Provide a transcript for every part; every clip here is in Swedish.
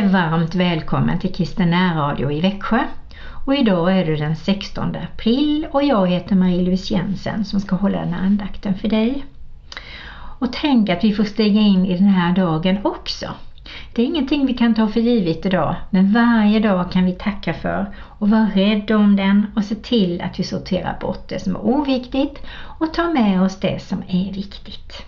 Du är varmt välkommen till Kristen närradio i Växjö. Och idag är det den 16 april och jag heter Marie-Louise Jensen som ska hålla den här andakten för dig. Och tänk att vi får stiga in i den här dagen också. Det är ingenting vi kan ta för givet idag, men varje dag kan vi tacka för och vara rädda om den och se till att vi sorterar bort det som är oviktigt och tar med oss det som är viktigt.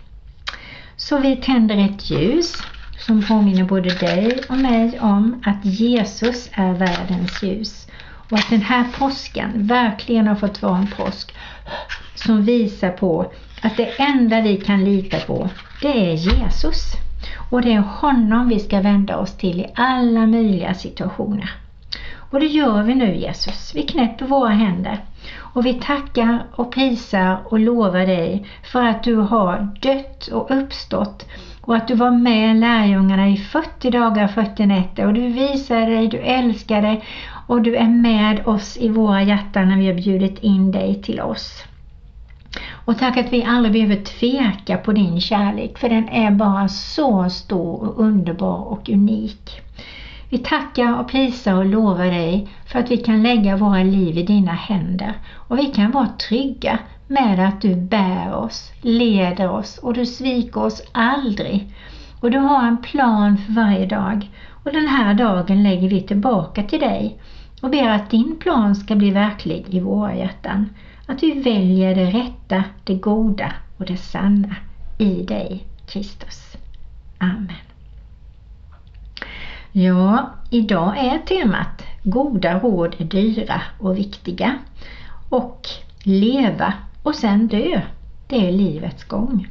Så vi tänder ett ljus som påminner både dig och mig om att Jesus är världens ljus och att den här påsken verkligen har fått vara en påsk som visar på att det enda vi kan lita på det är Jesus. Och det är honom vi ska vända oss till i alla möjliga situationer. Och det gör vi nu Jesus. Vi knäpper våra händer och vi tackar och prisar och lovar dig för att du har dött och uppstått och att du var med lärjungarna i 40 dagar, 40 nätter och du visade dig, du älskade och du är med oss i våra hjärtan när vi har bjudit in dig till oss. Och tack att vi aldrig behöver tveka på din kärlek för den är bara så stor och underbar och unik. Vi tackar och prisar och lovar dig för att vi kan lägga våra liv i dina händer och vi kan vara trygga med att du bär oss, leder oss och du sviker oss aldrig. Och du har en plan för varje dag och den här dagen lägger vi tillbaka till dig och ber att din plan ska bli verklig i våra hjärtan. Att vi väljer det rätta, det goda och det sanna i dig, Kristus. Amen. Ja, idag är temat Goda råd är dyra och viktiga och leva och sen dö. Det är livets gång.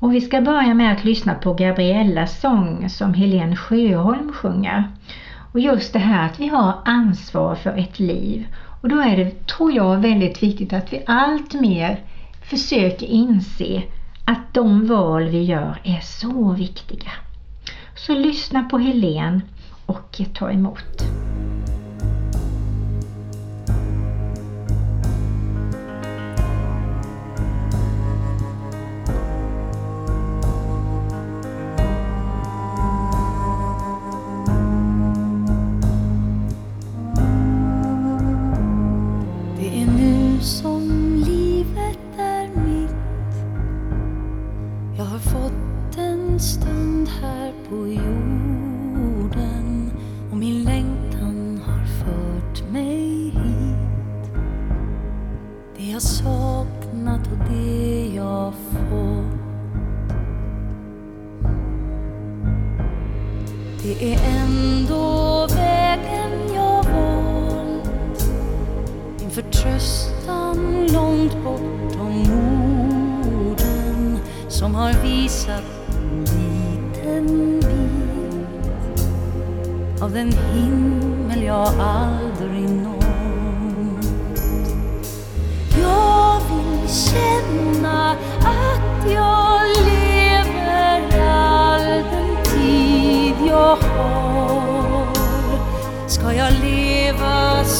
Och vi ska börja med att lyssna på Gabriellas sång som Helene Sjöholm sjunger. Och just det här att vi har ansvar för ett liv. Och då är det, tror jag, väldigt viktigt att vi allt mer försöker inse att de val vi gör är så viktiga. Så lyssna på Helen och ta emot.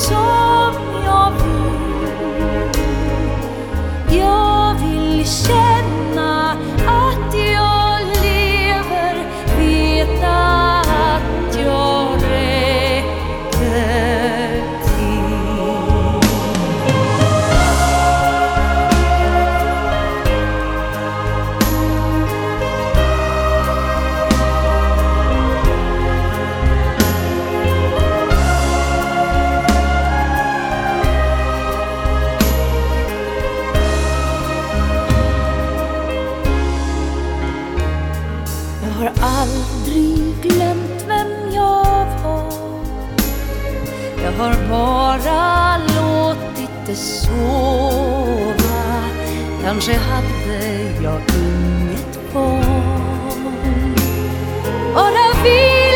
so Kanske hade jag inget val. Bara vi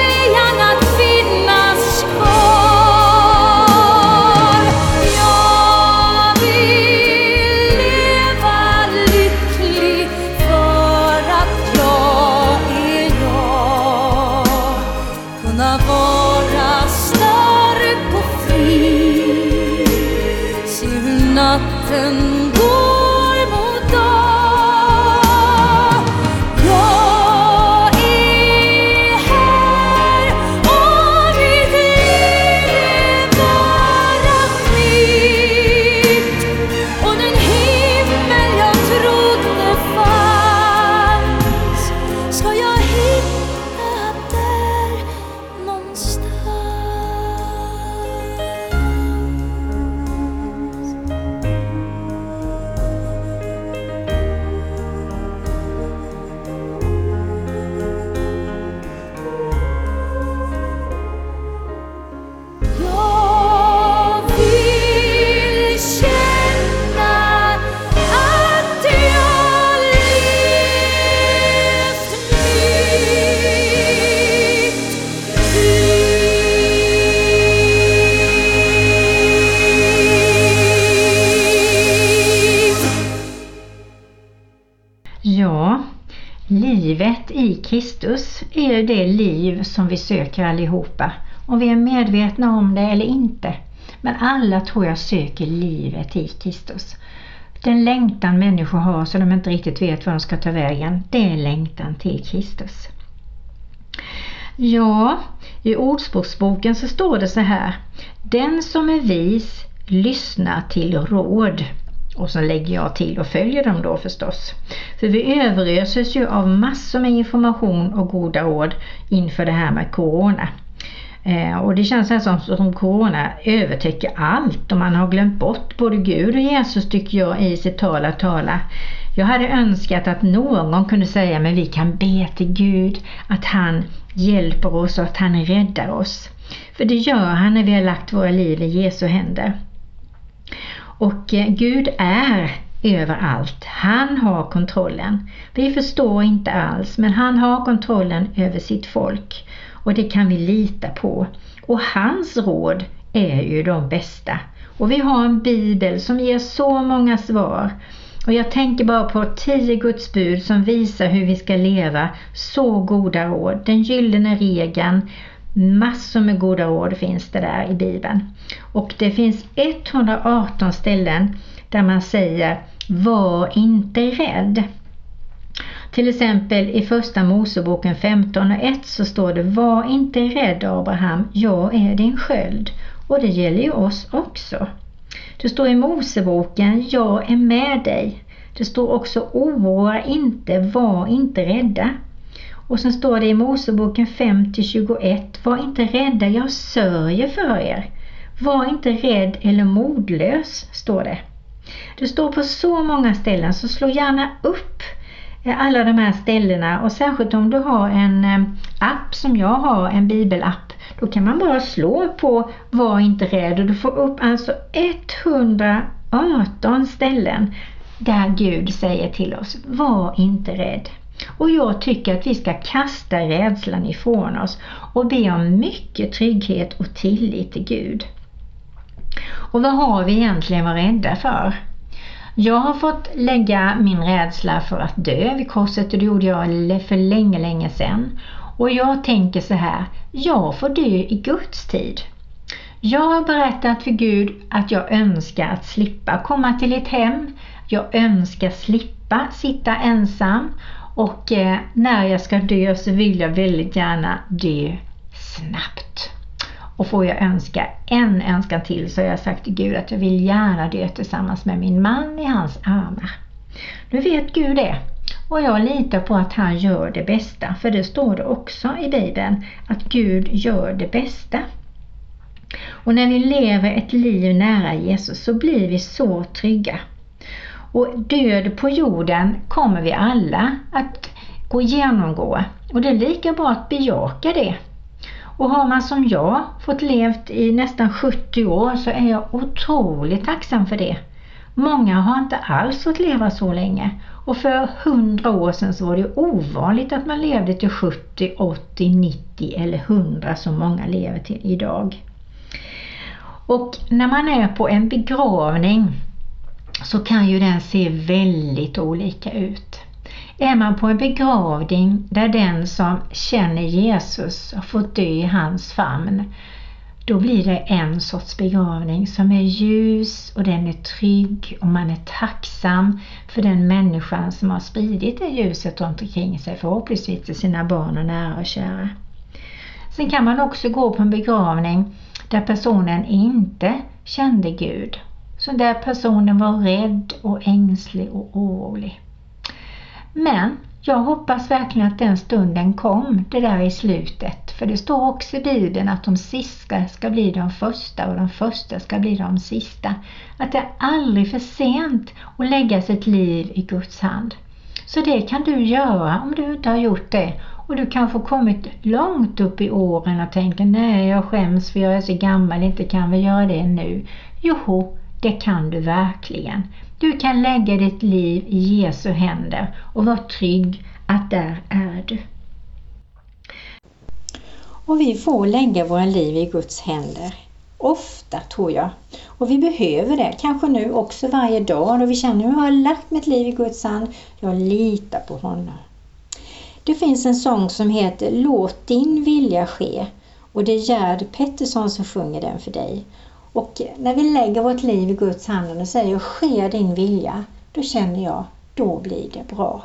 som vi söker allihopa. Om vi är medvetna om det eller inte. Men alla tror jag söker livet i Kristus. Den längtan människor har så de inte riktigt vet var de ska ta vägen, det är längtan till Kristus. Ja, i Ordspråksboken så står det så här. Den som är vis lyssnar till råd. Och så lägger jag till och följer dem då förstås. För vi överöses ju av massor med information och goda råd inför det här med Corona. Eh, och det känns här som, som Corona övertäcker allt och man har glömt bort både Gud och Jesus tycker jag i sitt tal att tala. Jag hade önskat att någon kunde säga men vi kan be till Gud att han hjälper oss och att han räddar oss. För det gör han när vi har lagt våra liv i Jesu händer. Och eh, Gud är överallt. Han har kontrollen. Vi förstår inte alls men han har kontrollen över sitt folk och det kan vi lita på. Och hans råd är ju de bästa. Och vi har en bibel som ger så många svar. Och jag tänker bara på tio Guds bud som visar hur vi ska leva. Så goda råd. Den gyllene regeln. Massor med goda råd finns det där i Bibeln. Och det finns 118 ställen där man säger Var inte rädd. Till exempel i första Moseboken 15 och 1 så står det Var inte rädd Abraham, jag är din sköld. Och det gäller ju oss också. Det står i Moseboken Jag är med dig. Det står också Oroa inte, var inte rädda. Och sen står det i Moseboken 5-21 Var inte rädda, jag sörjer för er. Var inte rädd eller modlös, står det. Det står på så många ställen så slå gärna upp eh, alla de här ställena och särskilt om du har en eh, app som jag har, en bibelapp, då kan man bara slå på var inte rädd och du får upp alltså 118 ställen där Gud säger till oss, var inte rädd. Och jag tycker att vi ska kasta rädslan ifrån oss och be om mycket trygghet och tillit till Gud. Och vad har vi egentligen varit rädda för? Jag har fått lägga min rädsla för att dö vid korset och det gjorde jag för länge, länge sedan. Och jag tänker så här, jag får dö i Guds tid. Jag har berättat för Gud att jag önskar att slippa komma till ett hem. Jag önskar slippa sitta ensam och eh, när jag ska dö så vill jag väldigt gärna dö snabbt. Och får jag önska en önskan till så har jag sagt till Gud att jag vill gärna dö tillsammans med min man i hans armar. Nu vet Gud det och jag litar på att han gör det bästa för det står det också i Bibeln att Gud gör det bästa. Och när vi lever ett liv nära Jesus så blir vi så trygga. Och död på jorden kommer vi alla att gå genomgå och det är lika bra att bejaka det och har man som jag fått levt i nästan 70 år så är jag otroligt tacksam för det. Många har inte alls fått leva så länge och för 100 år sedan så var det ovanligt att man levde till 70, 80, 90 eller 100 som många lever till idag. Och när man är på en begravning så kan ju den se väldigt olika ut. Är man på en begravning där den som känner Jesus har fått dö i hans famn, då blir det en sorts begravning som är ljus och den är trygg och man är tacksam för den människan som har spridit det ljuset runt omkring sig, förhoppningsvis till sina barn och nära och kära. Sen kan man också gå på en begravning där personen inte kände Gud. Så där personen var rädd och ängslig och orolig. Men jag hoppas verkligen att den stunden kom, det där i slutet. För det står också i Bibeln att de sista ska bli de första och de första ska bli de sista. Att det är aldrig för sent att lägga sitt liv i Guds hand. Så det kan du göra om du inte har gjort det. Och du kanske har kommit långt upp i åren och tänker nej jag skäms för jag är så gammal, inte kan vi göra det nu. Joho! Det kan du verkligen. Du kan lägga ditt liv i Jesu händer och vara trygg att där är du. Och vi får lägga våra liv i Guds händer. Ofta tror jag. Och vi behöver det. Kanske nu också varje dag då vi känner att jag har lagt mitt liv i Guds hand. Jag litar på honom. Det finns en sång som heter Låt din vilja ske och det är Gerd Pettersson som sjunger den för dig. Och när vi lägger vårt liv i Guds hand och säger ske din vilja, då känner jag, då blir det bra.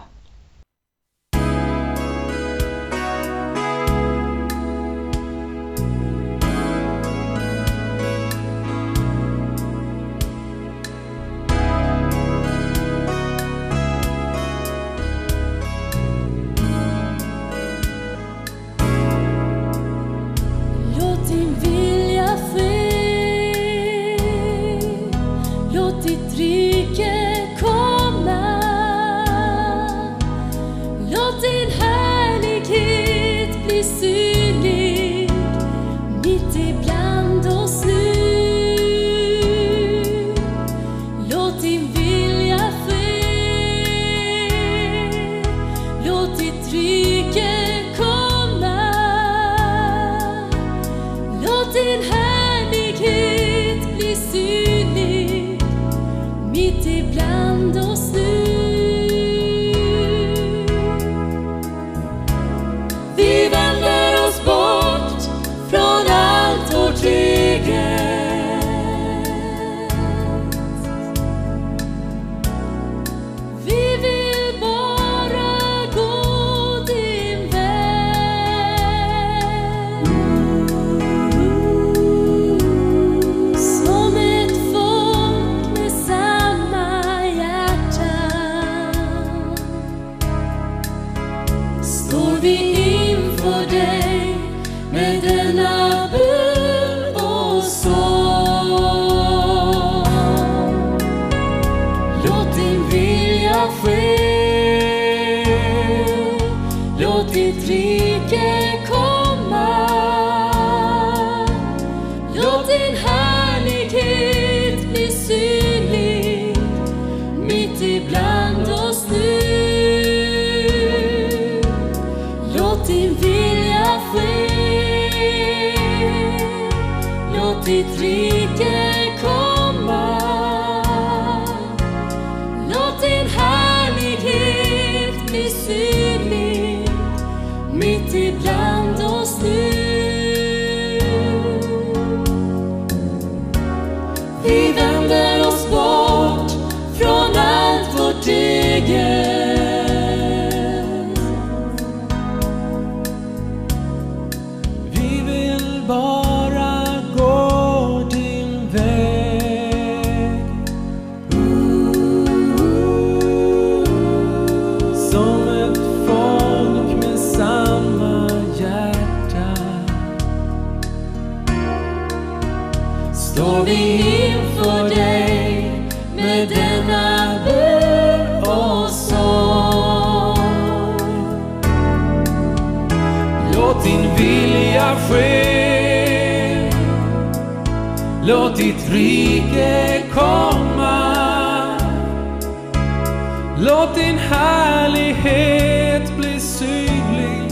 din härlighet bli synlig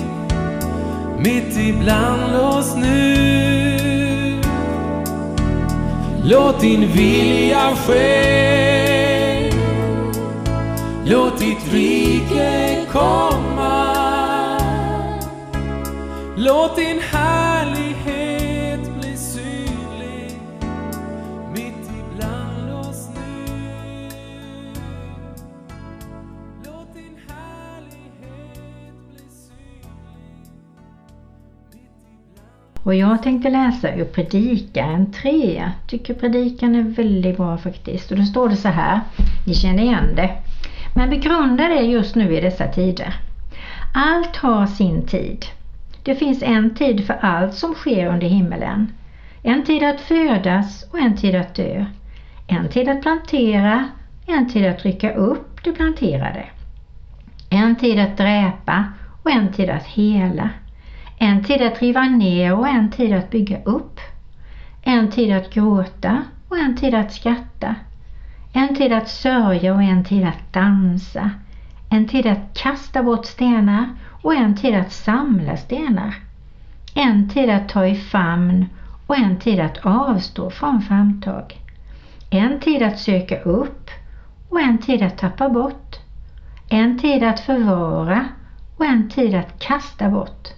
mitt ibland oss nu. Låt din vilja ske. Låt ditt rike komma. Låt din här Och jag tänkte läsa ur Predikaren 3. Tycker Predikan är väldigt bra faktiskt. Och då står det så här, ni känner igen det. Men begrunda det just nu i dessa tider. Allt har sin tid. Det finns en tid för allt som sker under himmelen. En tid att födas och en tid att dö. En tid att plantera, en tid att rycka upp det planterade. En tid att dräpa och en tid att hela. En tid att riva ner och en tid att bygga upp. En tid att gråta och en tid att skratta. En tid att sörja och en tid att dansa. En tid att kasta bort stenar och en tid att samla stenar. En tid att ta i famn och en tid att avstå från famntag. En tid att söka upp och en tid att tappa bort. En tid att förvara och en tid att kasta bort.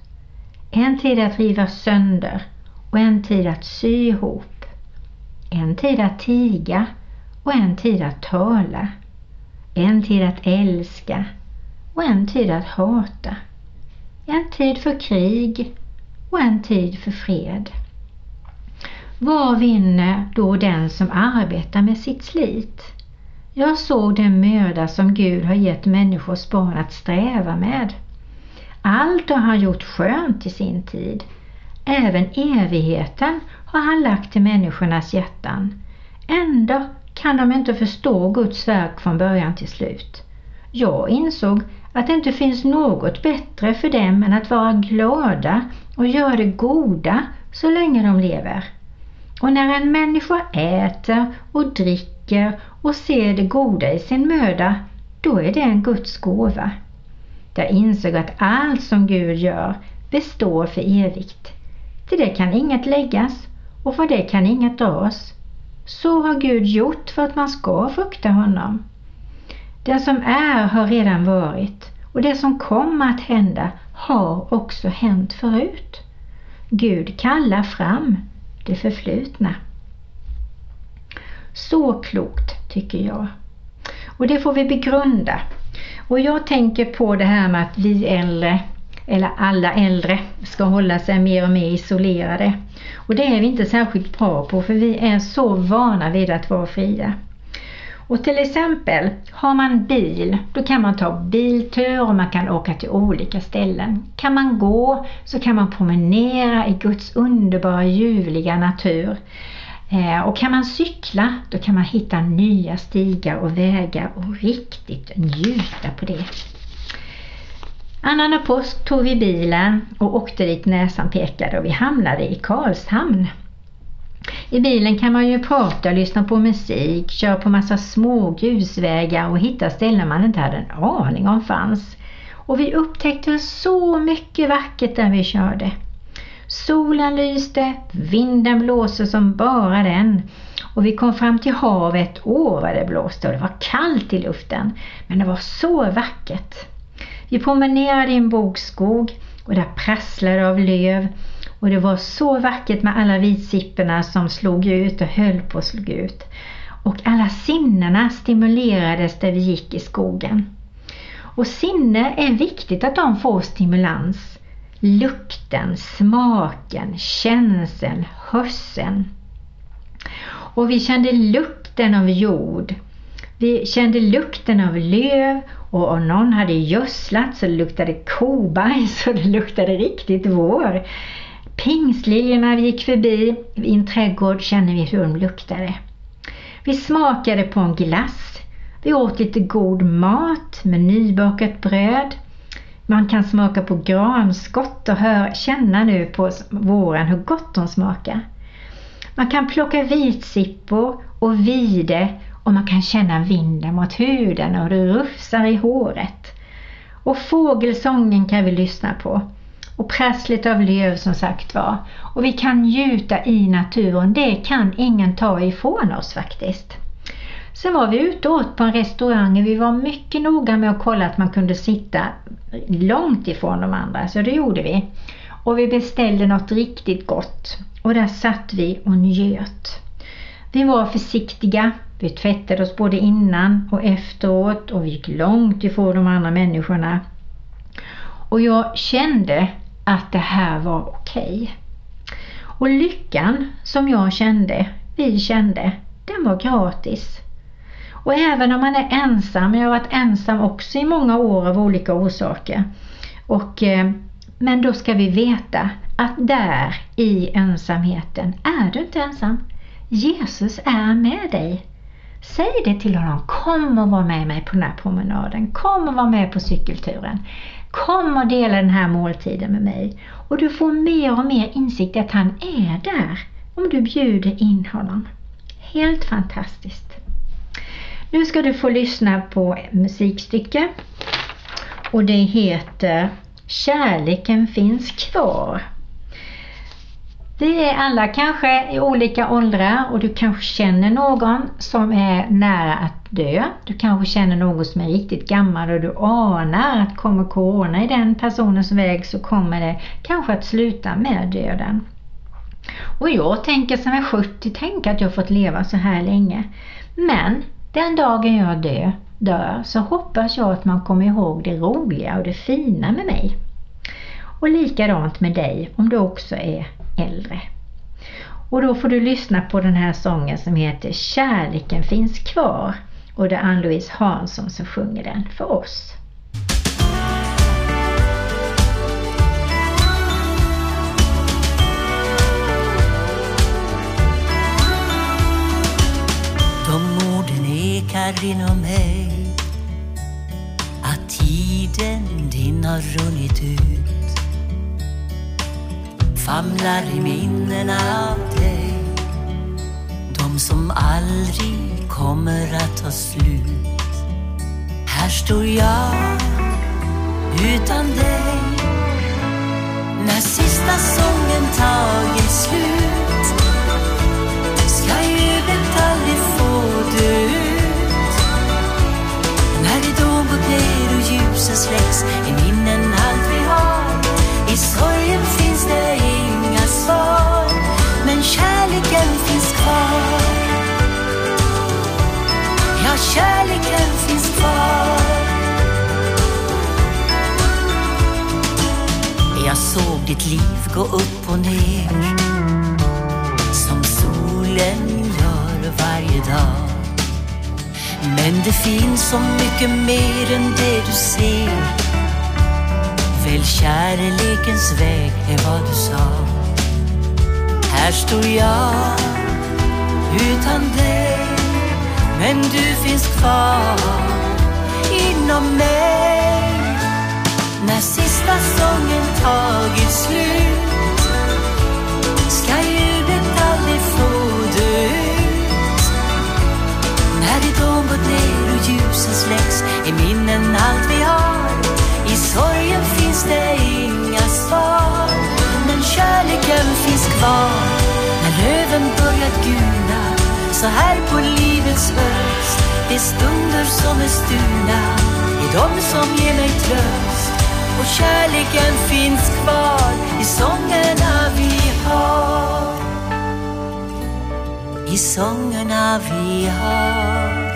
En tid att riva sönder och en tid att sy ihop. En tid att tiga och en tid att tala. En tid att älska och en tid att hata. En tid för krig och en tid för fred. Vad vinner då den som arbetar med sitt slit? Jag såg den möda som Gud har gett människors barn att sträva med. Allt har han gjort skönt i sin tid. Även evigheten har han lagt i människornas hjärtan. Ändå kan de inte förstå Guds verk från början till slut. Jag insåg att det inte finns något bättre för dem än att vara glada och göra det goda så länge de lever. Och när en människa äter och dricker och ser det goda i sin möda, då är det en Guds gåva. Jag insåg att allt som Gud gör består för evigt. Till det kan inget läggas och för det kan inget dras. Så har Gud gjort för att man ska frukta honom. Det som är har redan varit och det som kommer att hända har också hänt förut. Gud kallar fram det förflutna. Så klokt tycker jag. Och det får vi begrunda. Och jag tänker på det här med att vi äldre, eller alla äldre, ska hålla sig mer och mer isolerade. Och det är vi inte särskilt bra på för vi är så vana vid att vara fria. Och till exempel har man bil, då kan man ta biltur och man kan åka till olika ställen. Kan man gå så kan man promenera i Guds underbara ljuvliga natur. Eh, och kan man cykla då kan man hitta nya stigar och vägar och riktigt njuta på det. Annan påsk tog vi bilen och åkte dit näsan pekade och vi hamnade i Karlshamn. I bilen kan man ju prata, lyssna på musik, köra på massa små grusvägar och hitta ställen man inte hade en aning om fanns. Och vi upptäckte så mycket vackert där vi körde. Solen lyste, vinden blåste som bara den och vi kom fram till havet. Åh vad det blåste och det var kallt i luften men det var så vackert. Vi promenerade i en bokskog och där prasslade av löv och det var så vackert med alla vitsipporna som slog ut och höll på att slå ut. Och alla sinnena stimulerades där vi gick i skogen. Och sinne är viktigt att de får stimulans. Lukten, smaken, känseln, hörseln. Och vi kände lukten av jord. Vi kände lukten av löv och om någon hade gödslat så luktade kobajs och det luktade riktigt vår. Pingstliljorna vi gick förbi i en trädgård kände vi hur de luktade. Vi smakade på en glass. Vi åt lite god mat med nybakat bröd. Man kan smaka på granskott och hör, känna nu på våren hur gott de smakar. Man kan plocka vitsippor och vide och man kan känna vinden mot huden och det rufsar i håret. Och fågelsången kan vi lyssna på och prasslet av löv som sagt var. Och vi kan njuta i naturen, det kan ingen ta ifrån oss faktiskt. Sen var vi ute och åt på en restaurang och vi var mycket noga med att kolla att man kunde sitta långt ifrån de andra, så det gjorde vi. Och vi beställde något riktigt gott och där satt vi och njöt. Vi var försiktiga, vi tvättade oss både innan och efteråt och vi gick långt ifrån de andra människorna. Och jag kände att det här var okej. Okay. Och lyckan som jag kände, vi kände, den var gratis. Och även om man är ensam, jag har varit ensam också i många år av olika orsaker. Och, eh, men då ska vi veta att där i ensamheten är du inte ensam. Jesus är med dig. Säg det till honom, kom och var med mig på den här promenaden, kom och var med på cykelturen. Kom och dela den här måltiden med mig. Och du får mer och mer insikt i att han är där om du bjuder in honom. Helt fantastiskt. Nu ska du få lyssna på musikstycke och det heter Kärleken finns kvar. Vi är alla kanske i olika åldrar och du kanske känner någon som är nära att dö. Du kanske känner någon som är riktigt gammal och du anar att kommer corona i den personens väg så kommer det kanske att sluta med döden. Och jag tänker som är 70, tänk att jag fått leva så här länge. Men den dagen jag dör, dör så hoppas jag att man kommer ihåg det roliga och det fina med mig. Och likadant med dig om du också är äldre. Och då får du lyssna på den här sången som heter Kärleken finns kvar och det är Ann-Louise Hansson som sjunger den för oss. Här inom mig. Att tiden din har runnit ut famlar i minnena av dig. De som aldrig kommer att ta slut. Här står jag utan dig. När sista sången tagit slut. Ner ljuset släcks i minnen allt vi har. I sorgen finns det inga svar men kärleken finns kvar. Ja, kärleken finns kvar. Jag såg ditt liv gå upp och ner som solen gör varje dag. Men det finns så mycket mer än det du ser. Välj kärlekens väg är vad du sa. Här står jag utan dig, men du finns kvar inom mig. När sista sången tagit slut När går då ner och ljuset släcks är minnen allt vi har. I sorgen finns det inga svar, men kärleken finns kvar. När löven börjat gula, så här på livets höst. Det stunder som är stulna, är de som ger mig tröst. Och kärleken finns kvar i sångerna vi har I sångerna vi har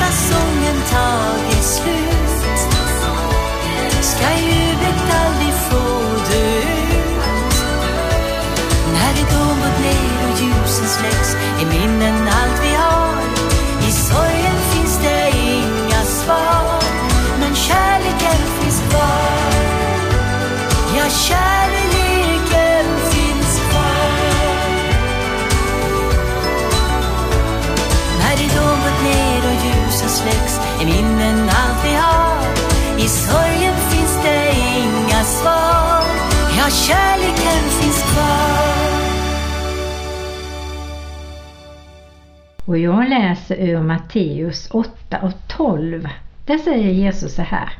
sista sången tagit slut. Ska jublet aldrig få dö. Ut När det då mot ner och ljusen släcks. Är minnen allt vi har. I sorgen finns det inga svar. Men kärleken finns kvar. Ja, kärleken Kärleken finns kvar Och jag läser ur Matteus 8 och 12. Där säger Jesus så här.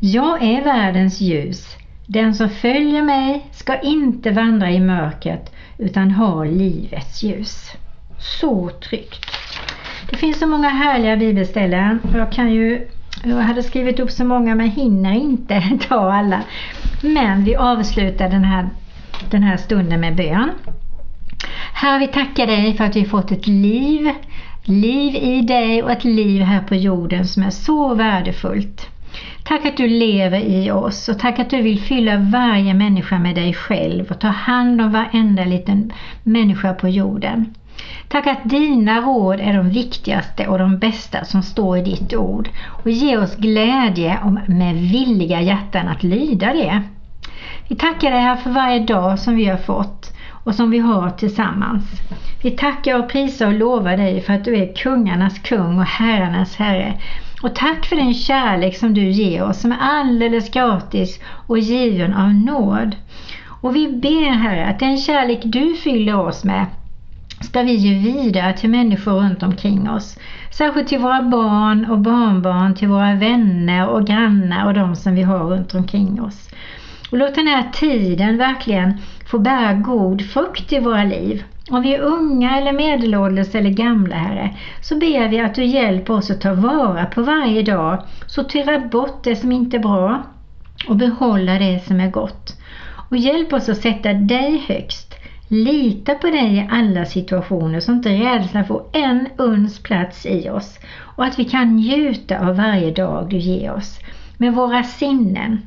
Jag är världens ljus. Den som följer mig ska inte vandra i mörkret utan ha livets ljus. Så tryggt. Det finns så många härliga bibelställen. Jag kan ju jag hade skrivit upp så många men hinner inte ta alla. Men vi avslutar den här, den här stunden med bön. Herre, vi tackar dig för att vi fått ett liv, liv i dig och ett liv här på jorden som är så värdefullt. Tack att du lever i oss och tack att du vill fylla varje människa med dig själv och ta hand om varenda liten människa på jorden. Tack att dina råd är de viktigaste och de bästa som står i ditt ord och ge oss glädje med villiga hjärtan att lyda det. Vi tackar dig här för varje dag som vi har fått och som vi har tillsammans. Vi tackar och prisar och lovar dig för att du är kungarnas kung och herrarnas herre. Och tack för den kärlek som du ger oss som är alldeles gratis och given av nåd. Och vi ber Herre att den kärlek du fyller oss med ska vi ge vidare till människor runt omkring oss. Särskilt till våra barn och barnbarn, till våra vänner och grannar och de som vi har runt omkring oss. Och låt den här tiden verkligen få bära god frukt i våra liv. Om vi är unga eller medelålders eller gamla, Herre, så ber vi att du hjälper oss att ta vara på varje dag, sortera bort det som inte är bra och behålla det som är gott. Och hjälp oss att sätta dig högst, lita på dig i alla situationer så inte rädslan får en uns plats i oss och att vi kan njuta av varje dag du ger oss med våra sinnen.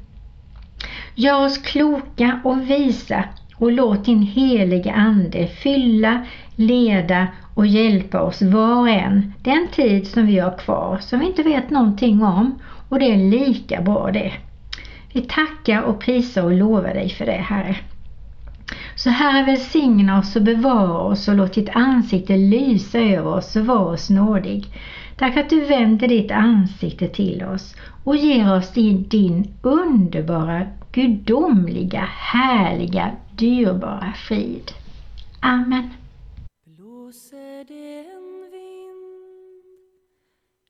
Gör oss kloka och visa och låt din heliga Ande fylla, leda och hjälpa oss var och en den tid som vi har kvar som vi inte vet någonting om och det är lika bra det. Vi tackar och prisar och lovar dig för det Herre. Så Herre välsigna oss och bevara oss och låt ditt ansikte lysa över oss och var oss nådig. Tack att du vänder ditt ansikte till oss och ger oss din, din underbara, gudomliga, härliga, dyrbara frid. Amen. Blåser det en vind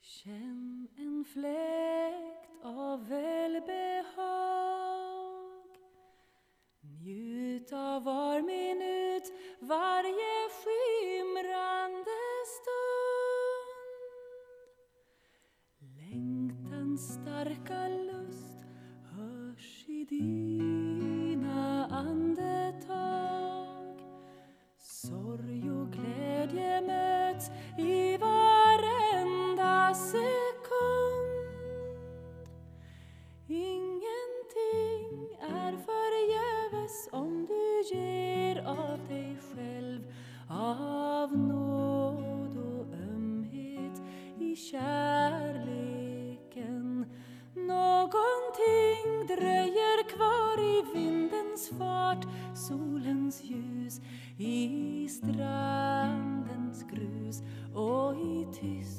Känn en fläkt av välbehag Njut av var minut, varje skimrande stund Längtans starka och